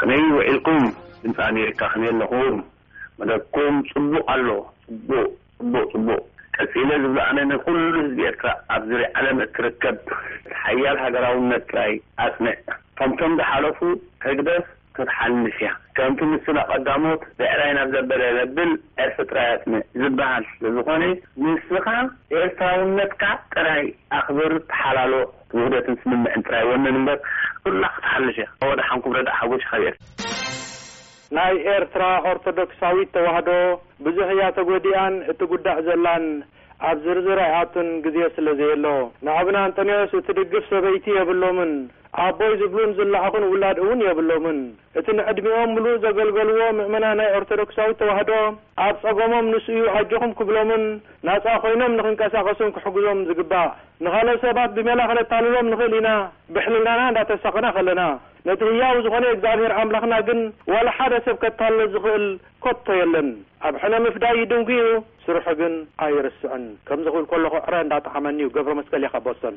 ከመይ ውዒልኩም ድምፂ ኣሜሪካ ከመይ ኣለኹም መደብኩም ፅቡቅ ኣሎ ፅቡቅ ፅቡቅ ፅቡቅ ቀፂለ ዝብሎ ኣነ ንኩሉ ህዝቢ ኤርትራ ኣብ ዙርያ ዓለም እትርከብ ሓያል ሃገራውነት ጥራይ ኣፅንዕ ከምቶም ዝሓለፉ ህግደፍ ክትሓልፍ እያ ከምቲ ምስላ ቀዳሞት ብዕራይ ናብ ዘበለ ለብል ዕርፊ ጥራይ ኣጽንዕ ዝበሃል ስለ ዝኾነ ንስኻ ኤርትራውነትካ ጥራይ ኣኽብር ተሓላሎ ውህደትን ስምምዕን ጥራይ ወንን እምበር ኩላ ክትሓልፍ እያ ኣወዳሓንኩም ረድእ ሓጎሽ ካብ ኤርትራ። ናይ ኤርትራ ኦርቶዶክሳዊት ተዋህዶ ብዙሕ እያ ተጎዲኣን እትጉዳእ ዘላን ኣብ ዝርዝር ኣይኣቱን ግዜ ስለ ዘየሎ። ንኣብነ ኣንጠንዮስ እትድግፍ ሰበይቲ የብሎምን። ኣቦይ ዝብሉን ዝለኣኹን ውላድ እውን የብሎምን። እቲ ንዕድሚኦም ምሉእ ዘገልገልዎ ምእመና ናይ ኦርቶዶክሳዊት ተዋህዶ ኣብ ጸገሞም ንሱ እዩ ኣጆኹም ክብሎምን ናጻ ኮይኖም ንኽንቀሳቐሱን ክሕግዞም ዝግባእ። ንኻልኦት ሰባት ብሜላ ከነታልሎም ንኽእል ኢና ብሕልናና እንዳተሳቐና ከለና። ነቲ ህያው ዝኾነ እግዚኣብሔር ኣምላኽና ግን ዋላ ሓደ ሰብ ከታልሎ ዝኽእል ከቶ የለን። ኣብ ሕነ ምፍዳይ ይድንጒ እዩ። ስርሑ ግን ኣይርስዕን። ከምዚ ክብል ከለኹ ዕረ እንዳጠዓመኒ'ዩ። ገብረመስቀል'የ ካብ ቦስቶን።